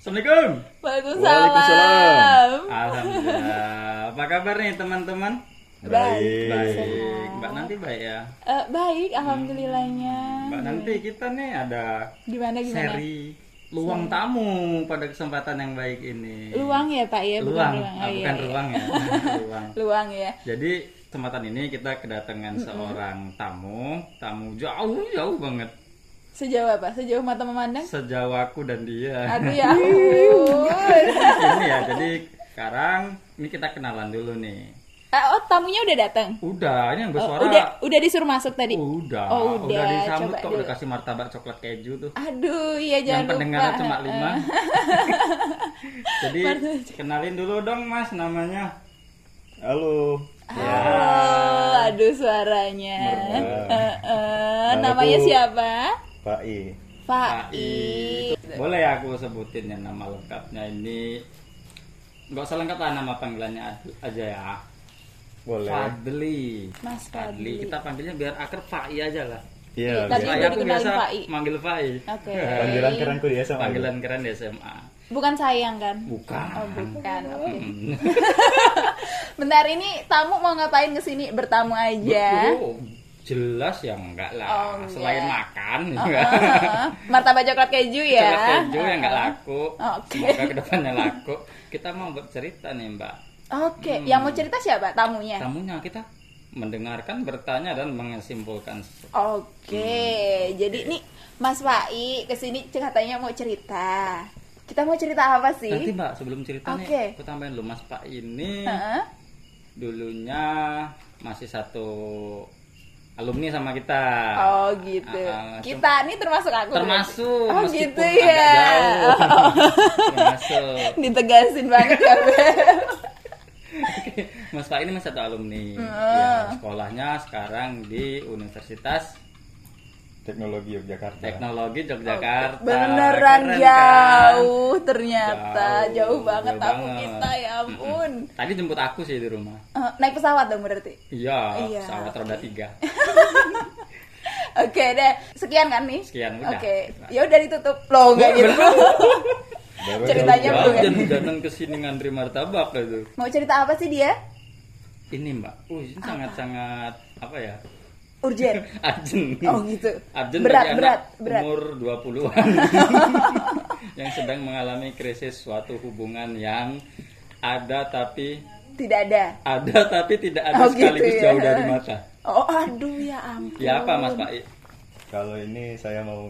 Assalamualaikum. Waalaikumsalam. Alhamdulillah. Apa kabar nih teman-teman? Baik. Baik. Mbak nanti baik ya. Eh, baik, alhamdulillahnya. Mbak nanti kita nih ada Gimana gimana? seri luang tamu pada kesempatan yang baik ini. Luang ya Pak ya, bukan Luang, ruang. ah, Oh, iya, bukan iya. ruang ya. luang. Luang ya. Jadi kesempatan ini kita kedatangan seorang tamu, tamu jauh jauh banget Sejauh apa? Sejauh mata memandang? sejauh aku dan dia. Aduh ya ini ya, jadi sekarang ini kita kenalan dulu nih. Eh, oh, tamunya udah datang. Udah, ini yang Oh, bersuara. udah udah disuruh masuk tadi. Udah, Oh, udah. disambut Coba kok, udah kasih martabak coklat keju tuh. Aduh, iya yang jangan lupa. pendengarnya cuma lima. Eh, Jadi kenalin dulu dong mas namanya. Halo. Halo, aduh suaranya. Eh, Nama namanya siapa? Pak I. Fai. Boleh ya aku sebutin ya nama lengkapnya ini. Gak usah lengkap lah nama panggilannya aja ya. Boleh. Fadli. Mas Fadli. Kita panggilnya biar akrab Fai aja lah. Iya. Tadi biasa. udah aku biasa Fai. manggil Fai. Oke. Panggilan kerenku di SMA. Panggilan keren di SMA. Bukan sayang kan? Bukan. Oh, bukan. Oke. Hmm. Bentar ini tamu mau ngapain ke sini? Bertamu aja. Oh, jelas ya enggak lah. Oh, enggak. Selain makan, Oh, oh. Martabak coklat keju ya. coklat keju yang enggak laku. Oke. Semoga ke depannya laku. Kita mau bercerita nih Mbak. Oke, Hmm. yang mau cerita siapa? Tamunya. Tamunya kita mendengarkan, bertanya dan menyimpulkan. Oke, jadi nih Mas Fai ke sini katanya mau cerita. Kita mau cerita apa sih? Nanti Mbak sebelum cerita Oke. nih, aku tambahin lu Mas Pak ini Heeh. dulunya masih satu alumni sama kita. Oh gitu. Ah, ah, Kita nih termasuk aku. termasuk. Oh gitu ya. jauh. termasuk Ditegasin banget ya. Mas Pak ini masih satu alumni Hmm. ya, sekolahnya sekarang di Universitas Teknologi Yogyakarta. Teknologi Yogyakarta Beneran Keren, kan? jauh ternyata Jauh, jauh, banget jauh tamu banget. kita ya ampun. tadi jemput aku sih di rumah Eh, naik pesawat dong berarti. iya Iya. pesawat roda tiga Oke deh, sekian kan nih? Sekian, udah. Oke, ya udah ditutup loh nggak gitu. Ceritanya belum ya? datang ke sini ngantri martabak itu Mau cerita apa sih dia? ini mbak uh ini sangat sangat apa ya Urgent. Arjen Oh gitu. Arjen berat, bagi berat, anak berat. umur 20-an yang sedang mengalami krisis suatu hubungan yang ada tapi Tidak ada. ada tapi tidak ada Oh, gitu sekaligus ya. jauh dari mata. Oh aduh ya ampun. Ya apa Mas Pak? Kalau ini saya mau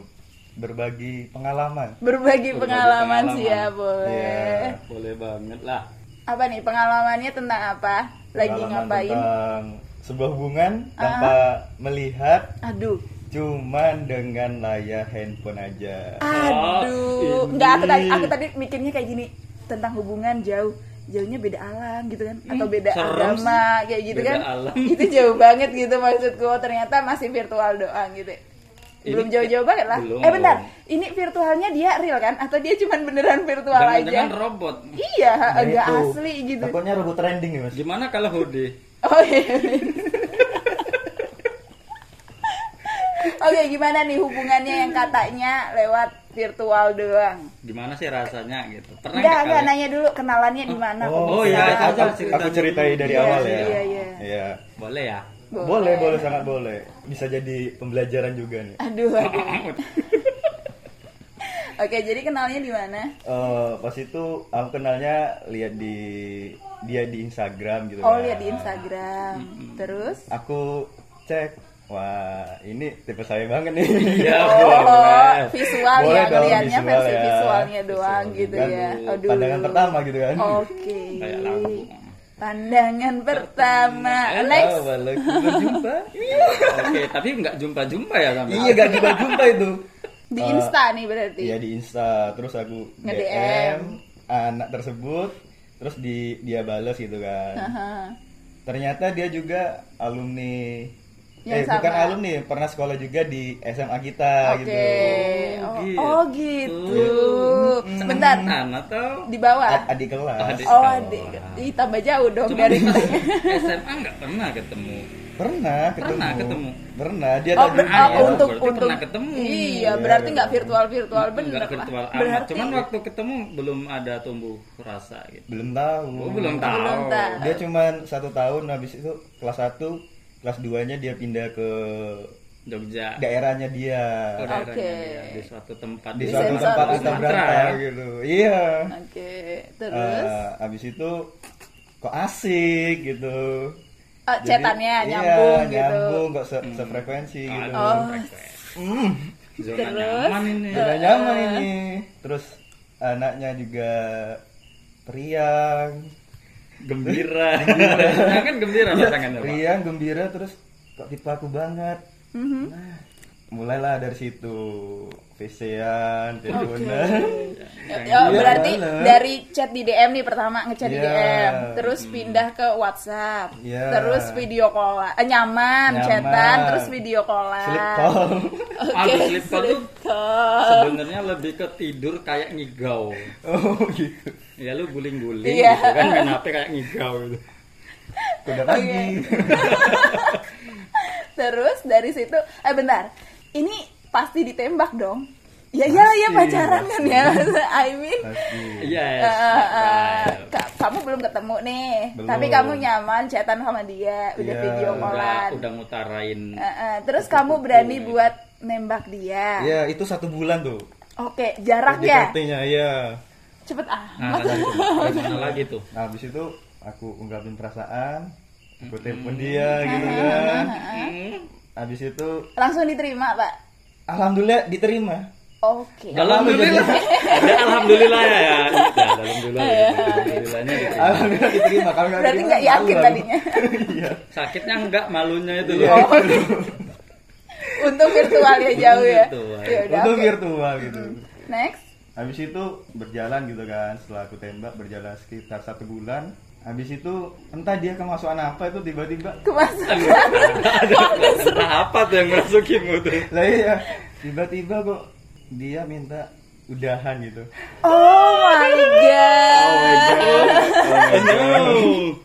berbagi pengalaman. Berbagi Berbagi pengalaman, pengalaman. sih ya boleh. Iya. Boleh banget lah. Apa nih pengalamannya tentang apa? Lagi Pengalaman ngapain? tentang sebuah hubungan Ah. tanpa melihat Aduh. cuman dengan layar handphone aja. Aduh, ini. enggak aku tadi aku tadi mikirnya kayak gini tentang hubungan jauh jauhnya beda alam gitu kan atau beda serem agama kayak gitu Beda kan alam. itu jauh banget gitu maksudku ternyata masih virtual doang gitu Ini belum jauh-jauh banget lah belum, eh bentar belum. ini virtualnya dia real kan atau dia cuma beneran virtual aja Jangan-jangan robot. iya Nah, agak itu. asli gitu Takutnya robot trending nih mas. Gimana kalau hoodie? oh iya Oke, gimana nih hubungannya yang katanya lewat virtual doang? Gimana sih rasanya gitu? Pernah Enggak, nggak enggak kalian- nanya dulu kenalannya di mana. kok Oh, bisa? iya, aku, aja aku, aku dulu. ceritai dari Iya, awal iya, ya. iya, iya. Iya. Boleh ya? Boleh, boleh sangat boleh. Bisa jadi pembelajaran juga nih. Aduh, aduh. Oke, jadi kenalnya di mana? Eh, pas itu aku kenalnya lihat di dia di Instagram gitu Oh, kan. lihat di Instagram. Terus? Aku cek, wah ini tipe saya banget nih. Iya, Oh, boleh. visual Boleh ya, versi ya. visualnya doang Visual gitu kan. ya. Aduh. Pandangan pertama gitu kan. Oke. Kayak lampu. Pandangan pertama. Eh, Next. Oh. Oke, tapi nggak jumpa-jumpa ya sama. iya, gak jumpa-jumpa itu. Di Eh, Insta nih berarti. Iya di Insta, terus aku Nge-DM. DM anak tersebut, terus di dia balas gitu kan. Ternyata dia juga alumni Yang eh bukan sama. alumni, pernah sekolah juga di SMA kita Oke. gitu. Oh, gitu. oh gitu. Bentar. Temenan atau Di bawah. Ad- adik kelas. Adik. Oh, Oh. adik. Ih, tambah jauh dong Cuma dari SMA nggak pernah ketemu. Pernah ketemu. Pernah ketemu. Pernah. Dia Oh, tadi ber- oh, iya, untuk berarti untuk pernah ketemu. Iya, berarti nggak virtual virtual bener Enggak lah. virtual amat. Berarti Cuman waktu ketemu belum ada tumbuh rasa gitu. belum tahu. Oh, belum tahu. Belum tahu. Dia cuman satu tahun habis itu kelas 1, kelas 2-nya dia pindah ke Jogja. daerahnya dia. Oh, daerahnya Oke. dia, di suatu tempat Di Di suatu sensor. tempat kita berantau ya. gitu. Iya. Oke, terus Eh, habis itu kok asik gitu. eh, Jadi, cetannya iya, nyambung gitu. nyambung kok se sefrekuensi gitu. Aduh, Oh. Hmm, Zona Terus? nyaman ini. udah nyaman ini. Terus anaknya juga periang. Gembira. Gembira. kan gembira pasangannya, Pak. Periang, gembira terus kok tipe aku banget. Mhm. Nah, mulailah dari situ. VC-an, teleponan. Ya, ya, berarti malah. dari chat di DM nih pertama ngechat di Iya. DM, terus pindah ke WhatsApp, Iya. terus video call, eh, nyaman, Nyaman. chatan, terus video callan. Call. Oke, Aduh, sleep call tuh call. Sebenarnya lebih ke tidur kayak ngigau. Oh gitu. Ya lu guling-guling Iya. gitu kan main HP kayak ngigau gitu. Udah pagi. Terus dari situ, eh bentar, ini pasti ditembak dong. Ya ya ya pacaran kan ya, I mean. Yes. eh, eh, right. ka- kamu belum ketemu nih, Belum. tapi kamu nyaman chatan sama dia, udah Iya. video udah callan. udah ngutarain Eh, eh, terus kamu berani buat nembak dia. Ya itu satu bulan tuh. Oke, jarak ya. PDKT-nya ya. Cepet ah. nah gimana lagi tuh Nah, habis itu aku ungkapin perasaan, aku telepon dia gitu kan. Habis itu Langsung diterima, Pak. Alhamdulillah diterima. Oke. alhamdulillah ada alhamdulillah ya ya Ada alhamdulillah gitu. alhamdulillahnya gitu. Alhamdulillah diterima. Kalau nggak Berarti diterima, nggak yakin malu tadinya. Iya. sakitnya enggak malunya itu Iya. loh Oh. Untung virtual ya jauh ya. Virtual. Ya udah. Untuk oke. virtual gitu. Next. Habis itu berjalan gitu kan, setelah aku tembak berjalan sekitar satu bulan. Habis itu entah dia kemasukan apa itu tiba-tiba. Kemasukan. Entah apa tuh yang merasukimu tuh. Lah iya. Tiba-tiba kok dia minta udahan gitu. Oh my god. no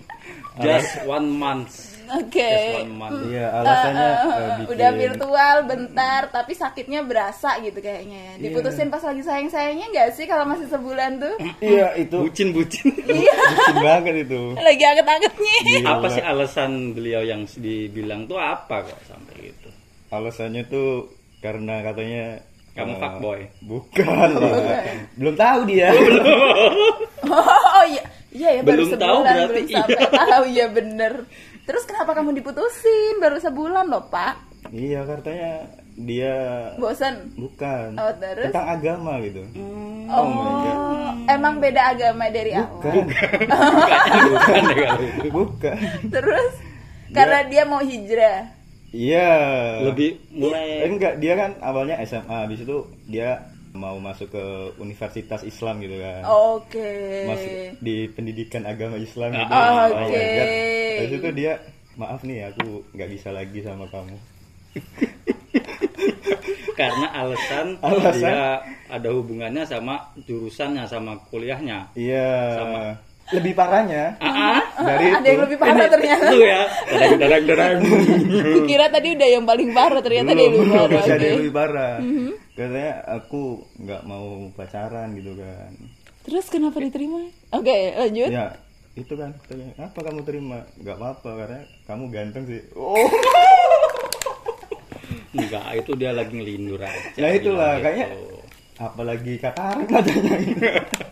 just one month Oke. just one month Iya, alasannya eh, bikin Udah virtual bentar tapi sakitnya berasa gitu kayaknya ya. Iya. Diputusin pas lagi sayang-sayangnya nggak sih kalau masih sebulan tuh? Iya, itu bucin bucin Iya. bucin banget itu. Lagi anget-angetnya. Gila. apa sih alasan beliau yang dibilang tuh apa kok sampai gitu Alasannya tuh karena katanya Kamu eh, fuckboy? Bukan lah. Belum tahu dia. Oh iya, iya ya baru Belum sebulan tahu berarti belum sampai tahu ya bener. Terus kenapa kamu diputusin baru sebulan loh Pak? iya, katanya dia Bosan? bukan. Oh, terus? Tentang agama gitu. Oh, my God. emang beda agama dari awal. Bukan. bukan Bukan. Terus karena dia mau hijrah. Iya. lebih Eh, mulai enggak, dia kan awalnya SMA, habis itu dia mau masuk ke universitas Islam gitu kan. Oke. Masuk di pendidikan agama Islam gitu. Ah, Oh oke. God. Habis itu dia maaf nih aku nggak bisa lagi sama kamu. karena alasan, Alasan? dia ada hubungannya sama jurusannya sama kuliahnya Iya. Sama. Lebih parahnya ah, ah. dari Ada yang itu lebih parah ternyata. itu ya dadang dadang dadang Kira tadi udah yang paling parah ternyata dia belum, lebih parah. ada yang lebih parah. Mhm. Katanya aku nggak mau pacaran gitu kan. Terus kenapa diterima? Oke, lanjut. Ya itu kan katanya apa kamu terima nggak apa-apa karena kamu ganteng sih oh enggak itu dia lagi ngelindur aja Nah, itulah, bilang kayaknya- gitu. apalagi katarak katanya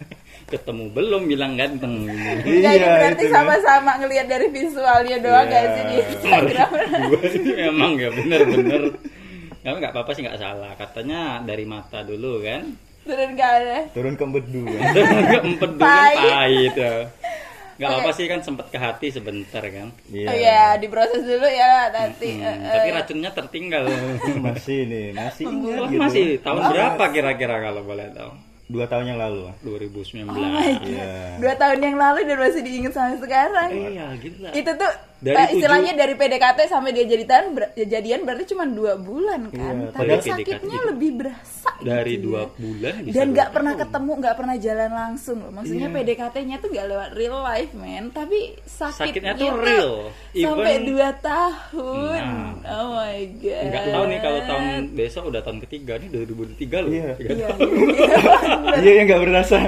ketemu belum bilang ganteng ini Iya, berarti kan. sama-sama ngelihat dari visualnya doang gak sih di Instagram? emang ya bener-bener Kamu nggak apa-apa sih nggak salah katanya dari mata dulu kan Turun ke ada. turun ke empedu kan nggak empet dulu kan Pahit. ya nggak Oke. apa-apa sih kan sempet ke hati sebentar kan iya Oh iya, diproses dulu ya nanti. Hmm, Eh, eh. tapi racunnya tertinggal masih nih masih ingat Oh, gitu masih tahun berapa kira-kira kalau boleh tahu dua tahun yang lalu lah 2019 Oh my God. Iya. Dua tahun yang lalu dan masih diingat sampai sekarang. iya gila Itu tuh Dari Eh, tujuh- istilahnya dari PDKT sampai dia jadian ber- jadian berarti cuma dua bulan kan Iya, tapi sakitnya PDKT. lebih berasa dari gitu dua ya. bulan bisa dan nggak pernah tahun. ketemu nggak pernah jalan langsung loh maksudnya Iya. PDKT-nya tuh gak lewat real life men tapi sakitnya, Sakitnya tuh real. sampai Even- dua tahun Nah. oh my god nggak tahu nih kalau tahun besok udah tahun ketiga nih 2023 loh Iya. Tiga iya, tahun. iya. iya yang nggak berasa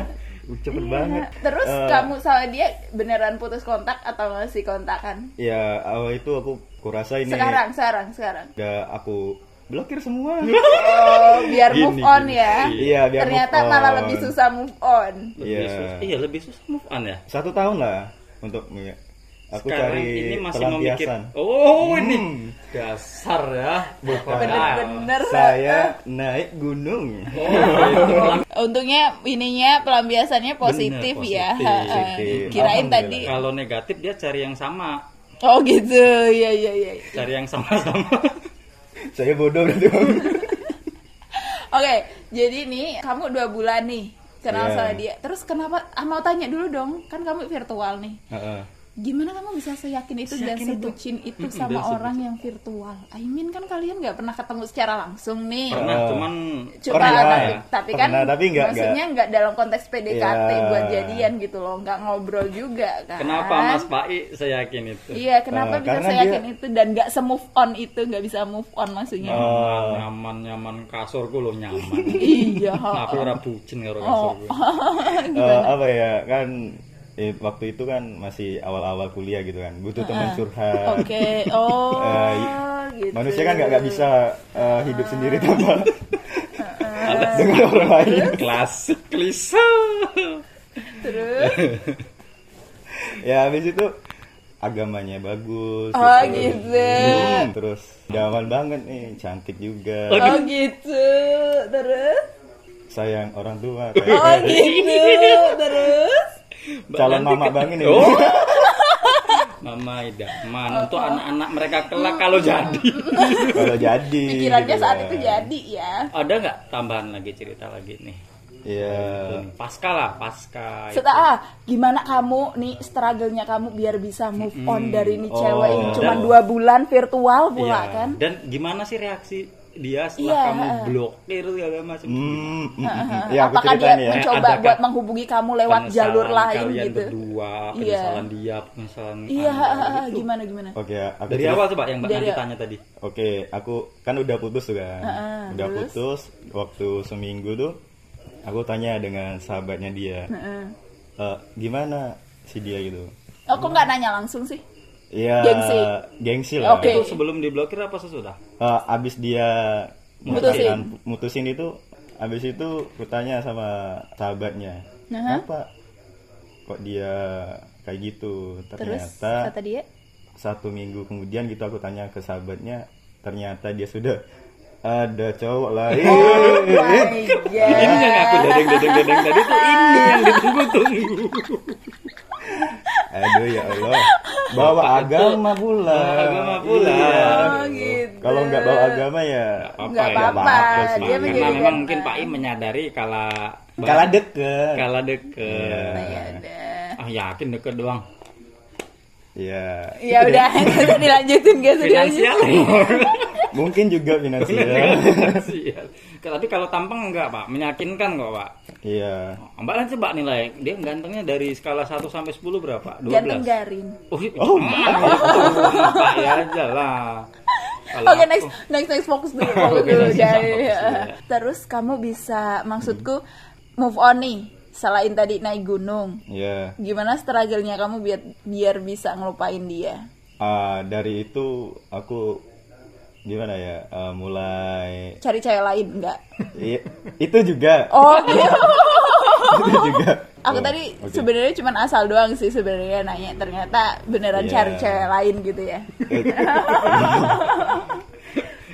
cepet Iya. banget terus Eh, kamu sama dia beneran putus kontak atau masih kontakan ya awal itu aku kurasa ini sekarang sekarang sekarang udah aku blokir semua oh biar Gini, move on gini. ya Iya, biar ternyata move malah on. lebih susah move on lebih Iya. susah iya lebih susah move on ya satu tahun lah untuk aku Sekarang cari ini masih memikir pelampiasan oh ini Hmm. dasar ya. Bukan. Bener-bener. Saya naik gunung. Untungnya ininya pelampiasannya positif, Bener, ya. positif. Ha. Positif. kirain tadi kalau negatif dia cari yang sama. Oh gitu. Iya iya iya. Cari yang sama-sama. Saya bodoh berarti oke jadi nih kamu dua bulan nih kenal Iya. sama dia. Terus kenapa? Ah, mau tanya dulu dong. Kan kamu virtual nih. Heeh. Gimana kamu bisa seyakin itu dan Seyakin itu. sebucin itu sama orang yang virtual I mean kan kalian nggak pernah ketemu secara langsung nih pernah Oh. cuman Coba Pernah, tapi, tapi kan pernah, tapi nggak- maksudnya nggak dalam konteks PDKT Iya. buat jadian gitu loh, nggak ngobrol juga kan. kenapa Mas Pai saya yakin itu Iya, kenapa Eh, bisa karena saya yakin dia- itu dan nggak se-move on itu, nggak bisa move on maksudnya. Oh. nyaman nyaman kasurku lo nyaman iya. aku ora bucin karo Oh. kasurku Eh, apa ya kan eh, waktu itu kan masih awal-awal kuliah gitu kan butuh teman curhat. Oke, oh, Eh, gitu. manusia kan nggak nggak bisa eh, hidup sendiri tanpa dengan orang lain. Klasik klise. Terus, ya habis itu agamanya bagus oh gitu. gitu. Hmm, terus daman banget nih cantik juga. Oh gitu. Terus, sayang orang tua. Oh kayak gitu. Terus, calon Nanti mama ke- banget nih Oh. Mama idaman untuk anak-anak mereka kelak kalau jadi. kalau jadi pikirannya gitu saat kan. itu jadi ya. Ada nggak tambahan lagi cerita lagi nih? Iya. Pasca lah, pasca. Setelah ah, gimana kamu nih struggle-nya kamu biar bisa move on dari nih Oh. cewek ini cuma dua bulan virtual pula Iya. kan? Dan gimana sih reaksi dia setelah Iya, kamu blokir segala macam? Hmm, Heeh. ya aku Apakah dia ya mencoba Adakah buat menghubungi kamu lewat jalur lain kalian gitu? berdua, Iya. penyesalan dia, penyesalan Iya, heeh, gitu. gimana gimana? oke ya aku Dari awal coba yang Mbak Dari tanya tadi. Oke, aku kan udah putus tuh kan. Heeh, udah terus? putus waktu seminggu tuh aku tanya dengan sahabatnya dia. Heeh. "Eh, gimana si dia gitu? Oh, kok nggak nanya langsung sih? Iya, Gengsi. gengsi lah. Oke. Itu sebelum diblokir apa sesudah? Eh, abis dia Mutusin. mutusin, itu, abis itu kutanya sama sahabatnya, Aha. apa kok dia kayak gitu? Terus Ternyata kata dia, satu minggu kemudian gitu aku tanya ke sahabatnya, ternyata dia sudah ada cowok lain. Oh my god. Ini yang aku dedeng-dedeng-dedeng tadi tuh ini yang ditunggu-tunggu. Aduh ya Allah. Bawa agama pula. Bawa agama pula. Iya. Oh gitu. Kalau nggak bawa agama ya Nggak ya, apa-apa. apa sih. Dia Karena menjadikan memang mungkin Pak Im menyadari kala kalah deket. kala deket. Iya. ya udah. Ah yakin deket doang. Iya. Ya udah, nggak usah dilanjutin guys. Finansial. Mungkin juga finansial. Finansial. Tapi kalau tampang enggak Pak, meyakinkan kok Pak. Iya. Mbak kan coba nilai, dia gantengnya dari skala 1 sampai 10 berapa? 12. Ganteng garing. Oh, Oh, oh Pak ya aja lah. Oke aku- next next next fokus dulu fokus Oke, dulu next, Jai. fokus dulu, ya. Terus kamu bisa maksudku move on nih selain tadi naik gunung. Iya. Gimana struggle-nya kamu biar biar bisa ngelupain dia? Ah, dari itu aku gimana ya? ah, mulai Cari cewek lain enggak? Iya, itu juga. Oh, gitu. itu juga. Aku Oh, tadi oke. sebenarnya cuma asal doang sih sebenarnya nanya. Ternyata beneran Iya. cari cewek lain gitu ya. Eh,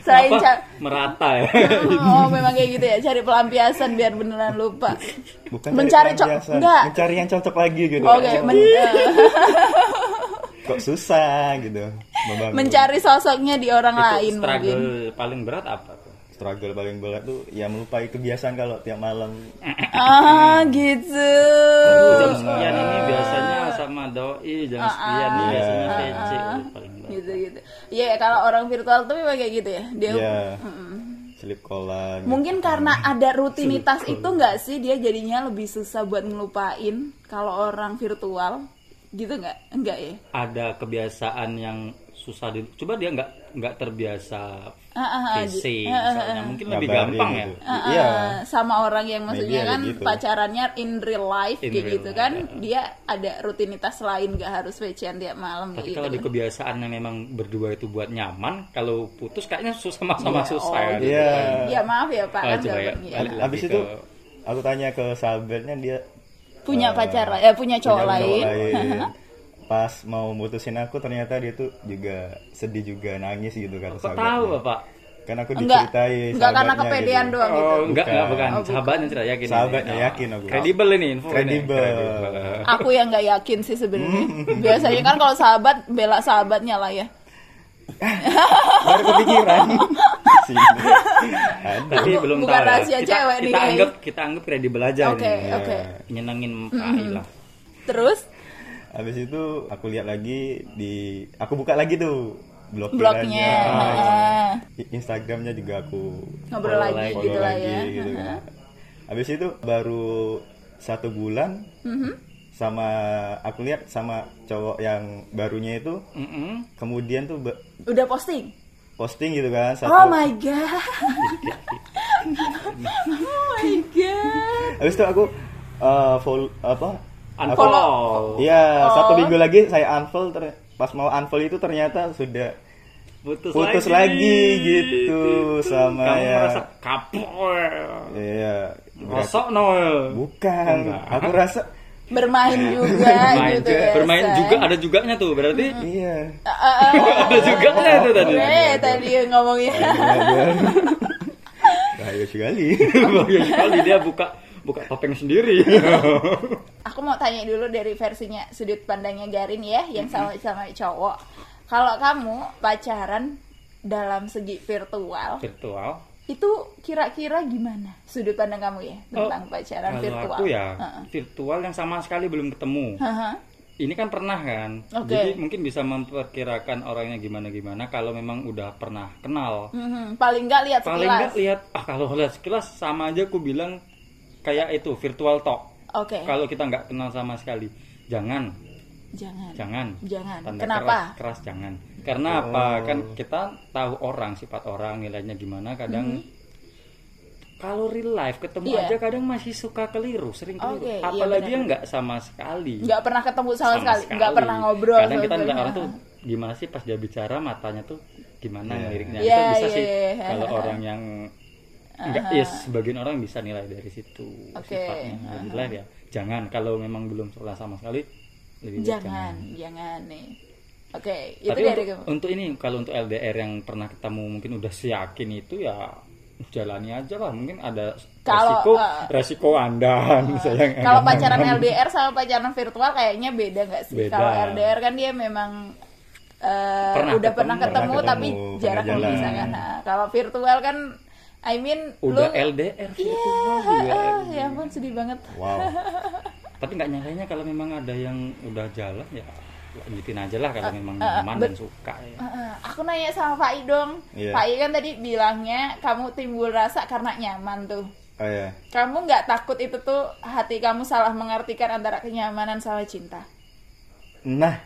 Selain Apa? ca- merata ya. Oh, memang kayak gitu ya. Cari pelampiasan biar beneran lupa. bukan Mencari cari cok- pelampiasan, enggak. mencari yang cocok lagi gitu. Oke, men- eh, Kok susah gitu. membangun. mencari sosoknya di orang Itu lain struggle mungkin. paling berat apa tuh? struggle paling berat tuh ya melupai kebiasaan kalau tiap malam Ah, gitu. Jam sekian ini biasanya sama doi, jam sekian ini Ah, ah. biasanya Iya. PC. Iya, kalau orang virtual tuh memang kayak gitu ya. Dia Iya. Slip callan. mungkin karena ada rutinitas itu nggak sih dia jadinya lebih susah buat ngelupain kalau orang virtual gitu nggak? Enggak ya? ada kebiasaan yang susah di coba dia nggak nggak terbiasa Ah, ah, ah, PC ah, misalnya mungkin lebih gampang ya gitu. Iya. sama orang yang maksudnya Media kan gitu. pacarannya in real life In kayak real gitu life, kan ah. dia ada rutinitas lain nggak harus wecan tiap malam tapi kalau gitu di kebiasaan yang memang berdua itu buat nyaman kalau putus kayaknya susah sama-sama Iya, susah oh, ya gitu Iya. kan. ya maaf ya pak Ah, kan coba nggak ya, balik ke- itu aku tanya ke sahabatnya dia punya eh, pacar ya punya cowok punya lain, lain. Pas mau mutusin aku ternyata dia tuh juga sedih juga nangis gitu kata kok sahabatnya. tahu bapak Kan aku enggak diceritain enggak karena sahabatnya kepedean gitu. doang gitu Oh, enggak, enggak, bukan. Oh, bukan. Sahabatnya tidak yakin. Sahabatnya yakin aku. Kredibel ini info ini. Kredibel. aku yang nggak yakin sih sebenarnya biasanya kan kalau sahabat bela sahabatnya lah ya Baru kepikiran. Tapi belum Bukan tahu ya. rahasia kita, cewek nih, kita guys. anggap kita anggap kredibel aja Oke, ini. oke. Nyenengin KI lah. terus Habis itu aku lihat lagi di aku buka lagi tuh blokirannya. blognya Ah, Instagramnya juga aku ngobrol Follow lagi gitu lah lagi ya gitu kan. Habis itu baru satu bulan Mhm. Sama aku lihat sama cowok yang barunya itu Mm-mm. kemudian tuh udah posting posting gitu kan satu oh my god oh my god habis itu aku uh, follow apa Unfollow. Iya, Oh. satu minggu lagi saya unfollow ter- pas mau unfollow itu ternyata sudah Putus, putus lagi, gitu sama Kamu ya. merasa kapok. Iya. Rosok Noel. Bukan. Enggak. Aku rasa bermain juga Bermain, gitu juga, ya bermain Say. juga ada juganya tuh berarti iya. ada juganya tuh tadi. Eh, tadi ngomongnya Bahaya sekali. Bahaya sekali dia buka buka topeng sendiri. aku mau tanya dulu dari versinya sudut pandangnya Garin ya yang sama sama cowok kalau kamu pacaran dalam segi virtual Virtual. Itu kira-kira gimana sudut pandang kamu ya tentang pacaran Oh, Kalau virtual aku ya Heeh. virtual yang sama sekali belum ketemu. Haha. Ini kan pernah kan. Oke. Jadi mungkin bisa memperkirakan orangnya gimana gimana kalau memang udah pernah kenal. Mhm, paling nggak lihat Paling sekilas nggak lihat ah kalau lihat sekilas sama aja aku bilang kayak itu virtual talk. oke Kalau kita nggak kenal sama sekali, jangan, jangan jangan. jangan Tanda kenapa Keras, keras jangan. Karena apa? Kan kita tahu orang, sifat orang, nilainya gimana. Kadang kalau real life ketemu. Iya. aja kadang masih suka keliru, sering keliru. Oke, iya Apalagi benar. yang nggak sama sekali. nggak pernah ketemu sama, sekali nggak pernah ngobrol Kadang sama kita ngeliat orang tuh gimana sih pas dia bicara matanya tuh gimana Iya. liriknya. Iya, itu bisa iya, sih iya. kalau orang yang enggak ya sebagian orang bisa nilai dari situ Oke. sifatnya live ya. Jangan kalau memang belum pernah sama sekali lebih baik jangan jangan nih oke itu Tapi dari untuk, untuk ini kalau untuk LDR yang pernah ketemu mungkin udah siyakin itu ya jalani aja lah mungkin ada Kalau, resiko eh, resiko anda misalnya yang kalau pacaran nyaman. LDR sama pacaran virtual kayaknya beda nggak sih Beda. kalau LDR kan dia memang eh, Pernah udah ketemu, pernah ketemu, pernah tapi ketemu, jarak jalan. memisahkan nah, kalau virtual kan I mean udah lu LDR Iya, virtual juga ah, ya ampun sedih banget. Wow. tapi nggak nyalainnya kalau memang ada yang udah jalan ya lanjutin aja lah kalau memang eh, nyaman dan suka ya. Ah, ah, aku nanya sama Pak I dong. Iya. Pak I kan tadi bilangnya kamu timbul rasa karena nyaman tuh. Oh ya. Kamu nggak takut itu tuh hati kamu salah mengartikan antara kenyamanan sama cinta? Nah,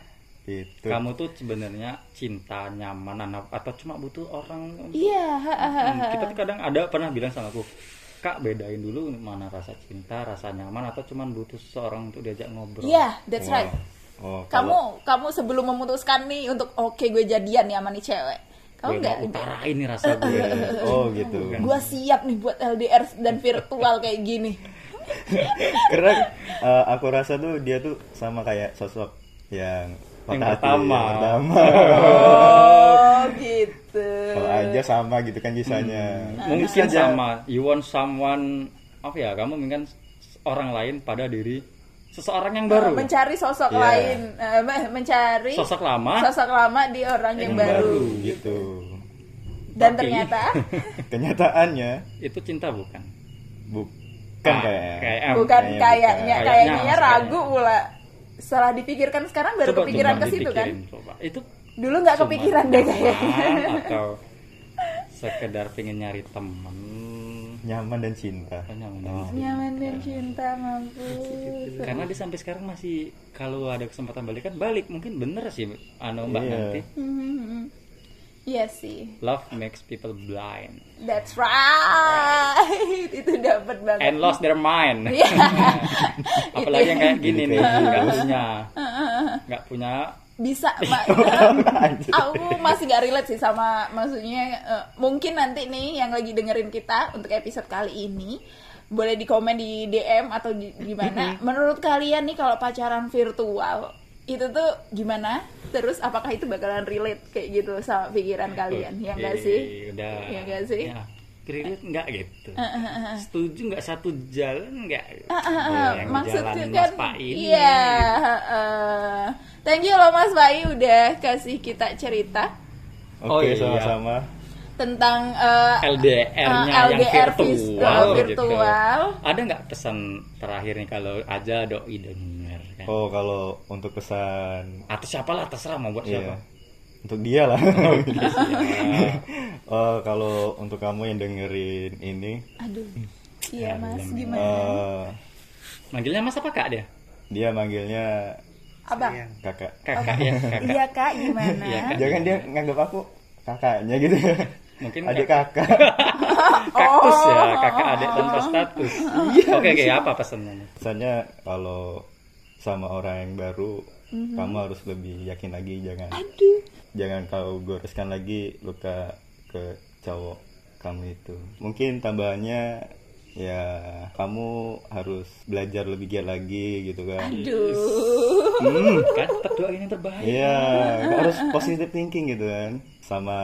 itu. kamu tuh sebenarnya cinta nyaman atau cuma butuh orang Iya. ha, Hmm, kita tuh kadang ada pernah bilang sama aku kak bedain dulu mana rasa cinta rasa nyaman atau cuman butuh seseorang untuk diajak ngobrol Iya, that's right. Oh, Kamu kalau- kamu sebelum memutuskan nih untuk oke gue jadian nih sama nih cewek. Kamu gue nggak? mau utarain nih rasa gue Oh gitu. Gue siap nih buat LDR dan virtual kayak gini. Karena eh, aku rasa tuh dia tuh sama kayak sosok yang Yang patah hati, pertama. yang pertama. Oh gitu. Kalau aja sama gitu kan kisahnya. mungkin Bisa aja. sama you want someone apa ya kamu mungkin orang lain pada diri seseorang yang baru mencari sosok Iya. lain, eh, me- mencari sosok lama sosok lama di orang yang, Yang baru. baru. gitu. Dan Tapi- ternyata Kenyataannya itu cinta bukan bukan Ah, kayak kayak bukan kayaknya kayaknya, bukan. kayaknya Kayaknya, ragu pula. Setelah dipikirkan sekarang baru Coba kepikiran ke situ kan? coba. itu Dulu nggak kepikiran deh kayaknya. atau sekedar pengen nyari temen nyaman dan cinta Oh, nyaman. Oh. Nyaman dan cinta mampus. karena dia sampai sekarang masih kalau ada kesempatan balik kan balik mungkin bener sih anu mbak Iya. nanti Hmm, Iya sih. love makes people blind That's right. Itu dapat banget. and lost their mind Iya. apalagi yang kayak gini nih Kayak nggak gitu. punya nggak punya bisa Mbak. aku masih gak relate sih sama maksudnya eh, mungkin nanti nih yang lagi dengerin kita untuk episode kali ini boleh di komen di DM atau di gimana menurut kalian nih kalau pacaran virtual itu tuh gimana? Terus apakah itu bakalan relate kayak gitu sama pikiran kalian? Ya enggak Oke, sih? udah. Ya enggak sih? Ya, relate nggak gitu setuju nggak satu jalan nggak Ah, ah, ah, Oh, yang maksudnya jalan kan Mas Pak ini iya eh, thank you loh Mas Pai udah kasih kita cerita oke Oh, iya. sama-sama tentang eh, LDR-nya yang LDR virtual, vis- virtual. Gitu. Ada nggak pesan terakhir nih kalau aja doi denger kan? oh kalau untuk pesan Atau siapa lah terserah mau buat siapa. Untuk dia lah. Oh, kalau untuk kamu yang dengerin ini, aduh iya Mas gimana eh, Manggilnya mas apa kak dia? dia manggilnya abang kakak. Kakak ya kakak. iya kak gimana Iya, Kak. Jangan dia nganggap aku kakaknya gitu. Mungkin adik kak- kakak. kaktus ya Oh. kakak adik tanpa status. Iya, Oke oke apa pesannya? Misalnya kalau sama orang yang baru, Mhm. kamu harus lebih yakin lagi jangan aduh jangan kau goreskan lagi luka ke cowok kamu itu. Mungkin tambahannya ya kamu harus belajar lebih giat lagi gitu kan. aduh Hmm. Kan tetap doa ini terbaik. Iya, harus positive thinking gitu kan. Sama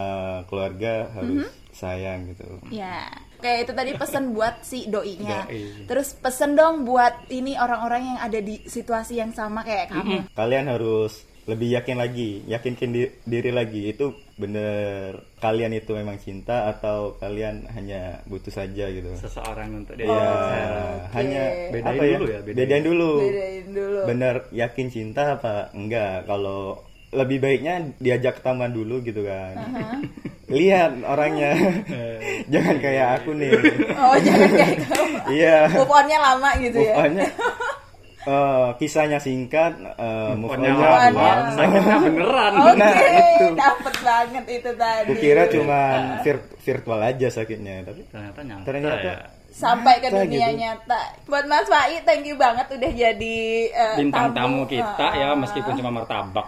keluarga harus sayang gitu. ya kayak itu tadi pesan buat si doinya Doi. terus pesen dong buat ini orang-orang yang ada di situasi yang sama kayak kamu Kalian harus lebih yakin lagi, yakinkan di- diri lagi itu bener kalian itu memang cinta atau kalian hanya butuh saja gitu. Seseorang untuk dia. Iya, oke. hanya Bedain apa ya? dulu ya, bedain. Bedain dulu. bedain dulu Bener yakin cinta apa enggak? Kalau lebih baiknya diajak ketemuan dulu gitu kan. Lihat orangnya. Jangan kayak aku nih. oh jangan kayak kamu Iya. move on-nya lama gitu ya eh, kisahnya singkat, eh, move Pokoknya on-nya lama. sakitnya beneran. Oke, Nah, itu. dapet banget itu tadi. Kukira cuma vir- virtual aja sakitnya, tapi Ternyata nyata. ternyata ya. Sampai ke Nyata dunia gitu. nyata. Buat Mas Fai, thank you banget udah jadi eh, bintang tamu kita Ah, ya meskipun cuma martabak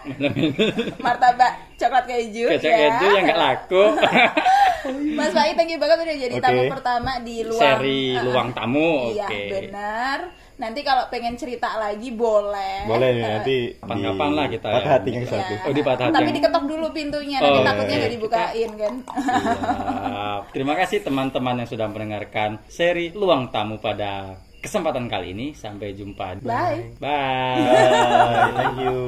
martabak coklat keju kecek ya. keju yang nggak laku Mas Fai, thank you banget udah jadi Oke. tamu pertama di luang seri luang tamu Iya, oke benar. Nanti kalau pengen cerita lagi boleh. boleh nih Eh, nanti Kapan-kapan lah kita patah ya. hati yang Iya. satu. Oh, di patah hati Tapi yang- diketok dulu pintunya, Oh, nanti iya, takutnya iya. nggak dibukain kan. Siap. terima kasih teman-teman yang sudah mendengarkan seri luang tamu pada kesempatan kali ini sampai jumpa Bye. bye Bye, thank you.